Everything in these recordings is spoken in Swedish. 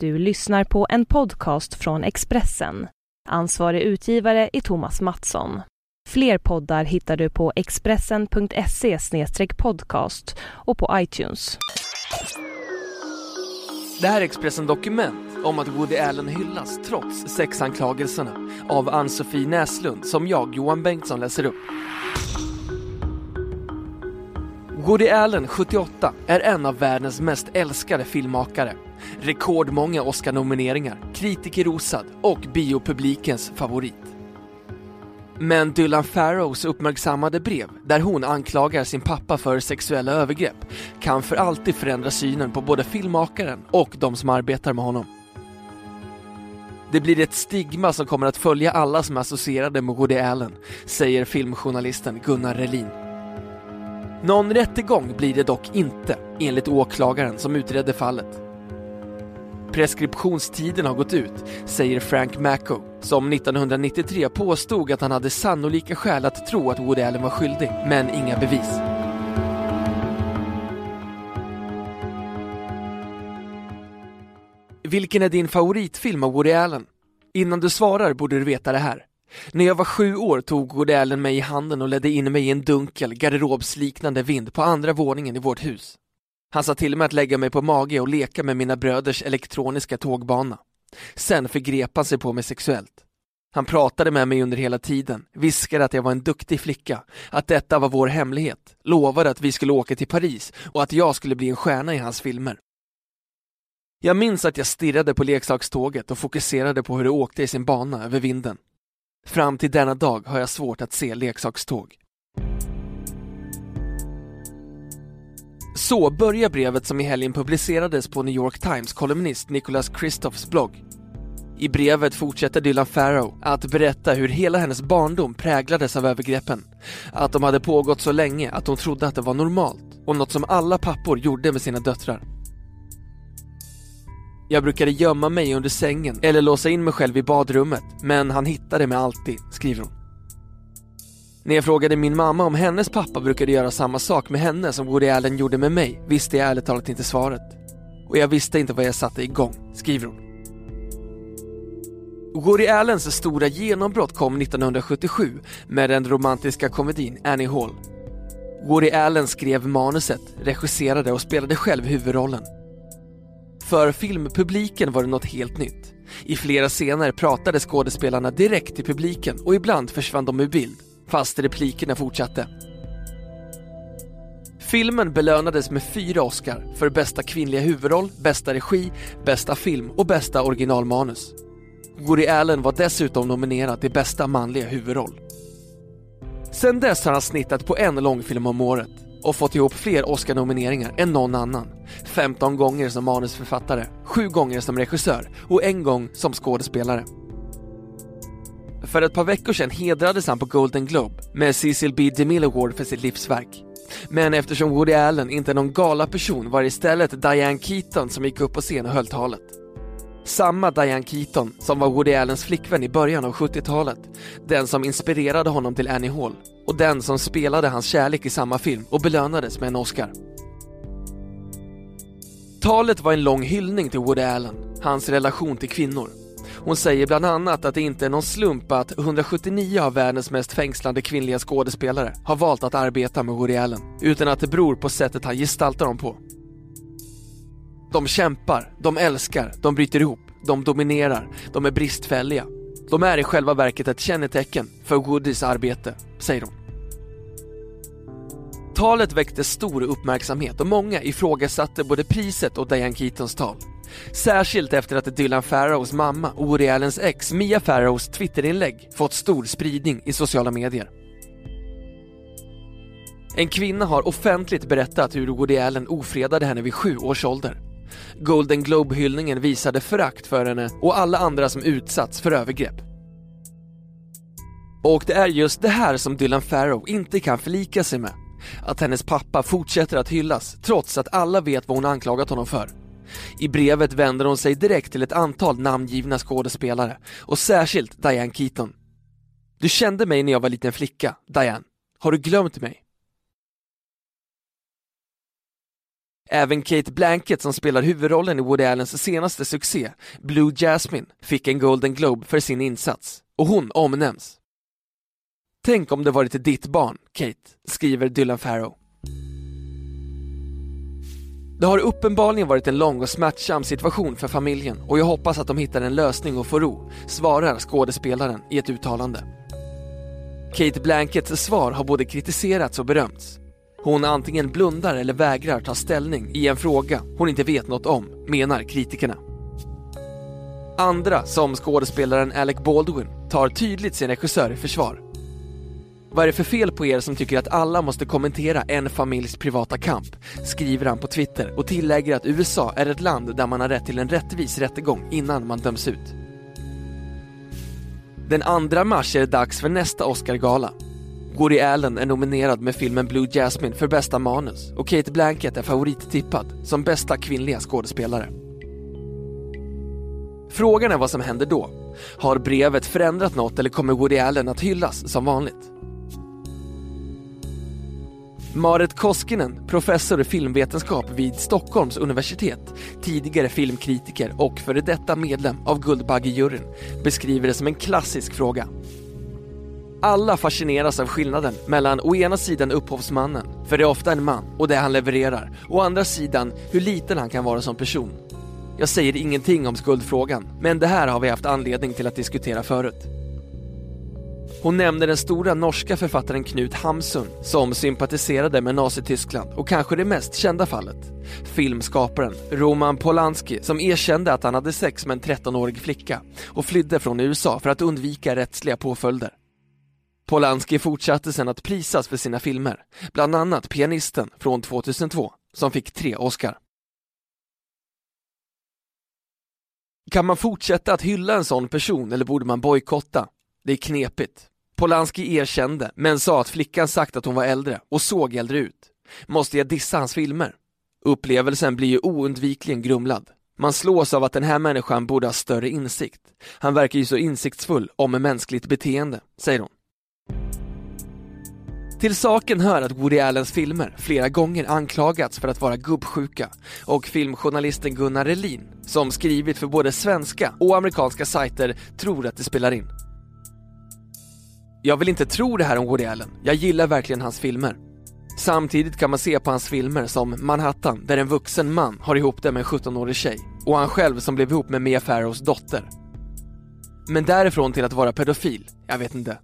Du lyssnar på en podcast från Expressen. Ansvarig utgivare är Thomas Mattsson. Fler poddar hittar du på expressen.se podcast och på iTunes. Det här är Expressen Dokument om att Woody Allen hyllas trots sexanklagelserna av Ann-Sofie Näslund som jag, Johan Bengtsson, läser upp. Woody Allen, 78, är en av världens mest älskade filmmakare. Rekordmånga Oscar-nomineringar, kritikerrosad och biopublikens favorit. Men Dylan Farrows uppmärksammade brev, där hon anklagar sin pappa för sexuella övergrepp, kan för alltid förändra synen på både filmmakaren och de som arbetar med honom. Det blir ett stigma som kommer att följa alla som är associerade med Woody Allen, säger filmjournalisten Gunnar Relin. Någon rättegång blir det dock inte, enligt åklagaren som utredde fallet. Preskriptionstiden har gått ut, säger Frank Macko, som 1993 påstod att han hade sannolika skäl att tro att Woody Allen var skyldig, men inga bevis. Vilken är din favoritfilm av Woody Allen? Innan du svarar borde du veta det här. När jag var sju år tog Woody Allen mig i handen och ledde in mig i en dunkel, garderobsliknande vind på andra våningen i vårt hus. Han sa till mig att lägga mig på mage och leka med mina bröders elektroniska tågbana. Sen förgrep han sig på mig sexuellt. Han pratade med mig under hela tiden, viskade att jag var en duktig flicka, att detta var vår hemlighet, lovade att vi skulle åka till Paris och att jag skulle bli en stjärna i hans filmer. Jag minns att jag stirrade på leksakståget och fokuserade på hur det åkte i sin bana över vinden. Fram till denna dag har jag svårt att se leksakståg. Så börjar brevet som i helgen publicerades på New York Times kolumnist Nicholas Kristoffs blogg. I brevet fortsätter Dylan Farrow att berätta hur hela hennes barndom präglades av övergreppen. Att de hade pågått så länge att hon trodde att det var normalt och något som alla pappor gjorde med sina döttrar. Jag brukade gömma mig under sängen eller låsa in mig själv i badrummet, men han hittade mig alltid, skriver hon. När jag frågade min mamma om hennes pappa brukade göra samma sak med henne som Woody Allen gjorde med mig visste jag ärligt talat inte svaret. Och jag visste inte vad jag satte igång, skriver hon. Woody Allens stora genombrott kom 1977 med den romantiska komedin Annie Hall. Woody Allen skrev manuset, regisserade och spelade själv huvudrollen. För filmpubliken var det något helt nytt. I flera scener pratade skådespelarna direkt till publiken och ibland försvann de ur bild, fast replikerna fortsatte. Filmen belönades med fyra Oscar för bästa kvinnliga huvudroll, bästa regi, bästa film och bästa originalmanus. Woody Allen var dessutom nominerad till bästa manliga huvudroll. Sen dess har han snittat på en långfilm om året och fått ihop fler Oscar-nomineringar än någon annan. 15 gånger som manusförfattare, 7 gånger som regissör och en gång som skådespelare. För ett par veckor sedan hedrades han på Golden Globe med Cecil B. DeMille Award för sitt livsverk. Men eftersom Woody Allen inte är någon galaperson var det istället Diane Keaton som gick upp på scen och höll talet. Samma Diane Keaton som var Woody Allens flickvän i början av 70-talet. Den som inspirerade honom till Annie Hall och den som spelade hans kärlek i samma film och belönades med en Oscar. Talet var en lång hyllning till Woody Allen, hans relation till kvinnor. Hon säger bland annat att det inte är någon slump att 179 av världens mest fängslande kvinnliga skådespelare har valt att arbeta med Woody Allen, utan att det beror på sättet han gestaltar dem på. De kämpar, de älskar, de bryter ihop, de dominerar, de är bristfälliga. De är i själva verket ett kännetecken för Woodys arbete, säger hon. Talet väckte stor uppmärksamhet och många ifrågasatte både priset och Diane Keatons tal. Särskilt efter att Dylan Farrows mamma och Woody Allens ex Mia Farrows Twitterinlägg fått stor spridning i sociala medier. En kvinna har offentligt berättat hur Woody Allen ofredade henne vid sju års ålder. Golden Globe-hyllningen visade förakt för henne och alla andra som utsatts för övergrepp. Och det är just det här som Dylan Farrow inte kan förlika sig med. Att hennes pappa fortsätter att hyllas trots att alla vet vad hon anklagat honom för. I brevet vänder hon sig direkt till ett antal namngivna skådespelare och särskilt Diane Keaton. Du kände mig när jag var liten flicka, Diane. Har du glömt mig? Även Kate Blanket som spelar huvudrollen i Woody Allens senaste succé, Blue Jasmine, fick en Golden Globe för sin insats. Och hon omnämns. Tänk om det varit ditt barn, Kate, skriver Dylan Farrow. Det har uppenbarligen varit en lång och smärtsam situation för familjen och jag hoppas att de hittar en lösning och får ro, svarar skådespelaren i ett uttalande. Kate Blankets svar har både kritiserats och berömts. Hon antingen blundar eller vägrar ta ställning i en fråga hon inte vet något om, menar kritikerna. Andra, som skådespelaren Alec Baldwin, tar tydligt sin regissör i försvar. Vad är det för fel på er som tycker att alla måste kommentera en familjs privata kamp? Skriver han på Twitter och tillägger att USA är ett land där man har rätt till en rättvis rättegång innan man döms ut. Den 2 mars är det dags för nästa Oscargala. Woody Allen är nominerad med filmen Blue Jasmine för bästa manus och Kate Blanket är favorittippad som bästa kvinnliga skådespelare. Frågan är vad som händer då. Har brevet förändrat något eller kommer Woody Allen att hyllas som vanligt? Marit Koskinen, professor i filmvetenskap vid Stockholms universitet, tidigare filmkritiker och före detta medlem av Guldbaggejuryn, beskriver det som en klassisk fråga. Alla fascineras av skillnaden mellan å ena sidan upphovsmannen, för det är ofta en man, och det han levererar, och å andra sidan hur liten han kan vara som person. Jag säger ingenting om skuldfrågan, men det här har vi haft anledning till att diskutera förut. Hon nämner den stora norska författaren Knut Hamsun som sympatiserade med Nazityskland och kanske det mest kända fallet. Filmskaparen Roman Polanski som erkände att han hade sex med en 13-årig flicka och flydde från USA för att undvika rättsliga påföljder. Polanski fortsatte sedan att prisas för sina filmer, bland annat Pianisten från 2002 som fick tre Oscar. Kan man fortsätta att hylla en sån person eller borde man bojkotta? Det är knepigt. Polanski erkände, men sa att flickan sagt att hon var äldre och såg äldre ut. Måste jag dissa hans filmer? Upplevelsen blir ju oundvikligen grumlad. Man slås av att den här människan borde ha större insikt. Han verkar ju så insiktsfull om mänskligt beteende, säger hon. Till saken hör att Woody Allens filmer flera gånger anklagats för att vara gubbsjuka och filmjournalisten Gunnar Relin, som skrivit för både svenska och amerikanska sajter, tror att det spelar in. Jag vill inte tro det här om Woody Allen, jag gillar verkligen hans filmer. Samtidigt kan man se på hans filmer som Manhattan, där en vuxen man har ihop det med en 17-årig tjej, och han själv som blev ihop med Mia Farrows dotter. Men därifrån till att vara pedofil, jag vet inte.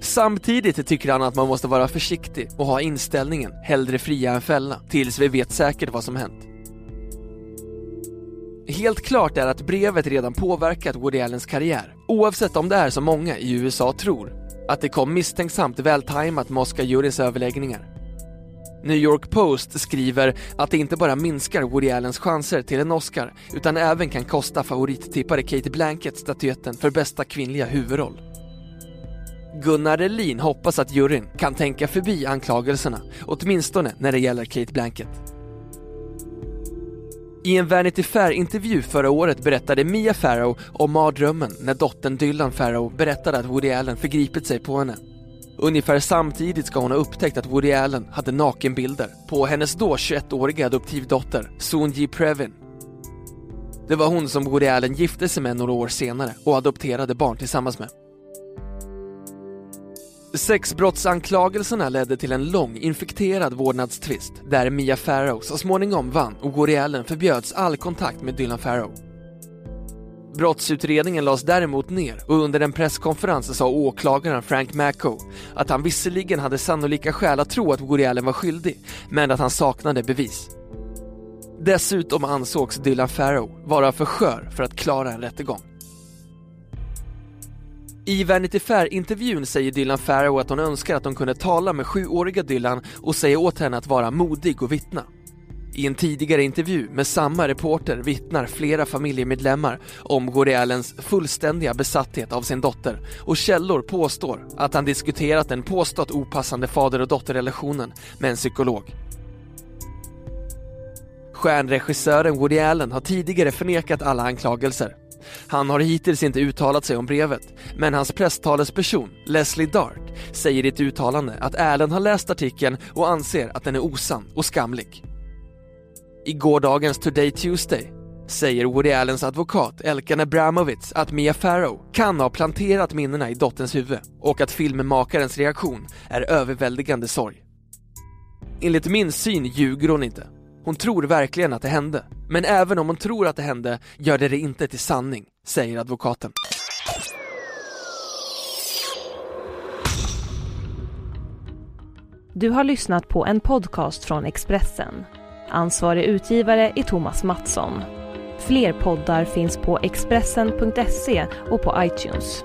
Samtidigt tycker han att man måste vara försiktig och ha inställningen hellre fria än fälla tills vi vet säkert vad som hänt. Helt klart är att brevet redan påverkat Woody Allens karriär, oavsett om det är som många i USA tror, att det kom misstänksamt vältajmat med Oscar-juryns överläggningar. New York Post skriver att det inte bara minskar Woody Allens chanser till en Oscar, utan även kan kosta favorittippare Katie Blanket statyetten för bästa kvinnliga huvudroll. Gunnar Elin hoppas att juryn kan tänka förbi anklagelserna, åtminstone när det gäller Kate Blanket. I en Vanity Fair-intervju förra året berättade Mia Farrow om mardrömmen när dottern Dylan Farrow berättade att Woody Allen förgripit sig på henne. Ungefär samtidigt ska hon ha upptäckt att Woody Allen hade nakenbilder på hennes då 21-åriga adoptivdotter Soon Previn. Det var hon som Woody Allen gifte sig med några år senare och adopterade barn tillsammans med. Sexbrottsanklagelserna ledde till en lång infekterad vårdnadstvist där Mia Farrow så småningom vann och Woody Allen förbjöds all kontakt med Dylan Farrow. Brottsutredningen lades däremot ner och under en presskonferens sa åklagaren Frank Macko att han visserligen hade sannolika skäl att tro att Woody Allen var skyldig, men att han saknade bevis. Dessutom ansågs Dylan Farrow vara för skör för att klara en rättegång. I Vanity Fair-intervjun säger Dylan Farrow att hon önskar att hon kunde tala med sjuåriga Dylan och säga åt henne att vara modig och vittna. I en tidigare intervju med samma reporter vittnar flera familjemedlemmar om Woody Allens fullständiga besatthet av sin dotter och källor påstår att han diskuterat den påstått opassande fader och dotterrelationen med en psykolog. Stjärnregissören Woody Allen har tidigare förnekat alla anklagelser han har hittills inte uttalat sig om brevet, men hans presstalesperson Leslie Dart säger i ett uttalande att Allen har läst artikeln och anser att den är osann och skamlig. I gårdagens Today Tuesday säger Woody Allens advokat Elkan Abramovitz att Mia Farrow kan ha planterat minnena i dotterns huvud och att filmmakarens reaktion är överväldigande sorg. Enligt min syn ljuger hon inte. Hon tror verkligen att det hände. Men även om hon tror att det hände gör det det inte till sanning, säger advokaten. Du har lyssnat på en podcast från Expressen. Ansvarig utgivare är Thomas Mattsson. Fler poddar finns på Expressen.se och på iTunes.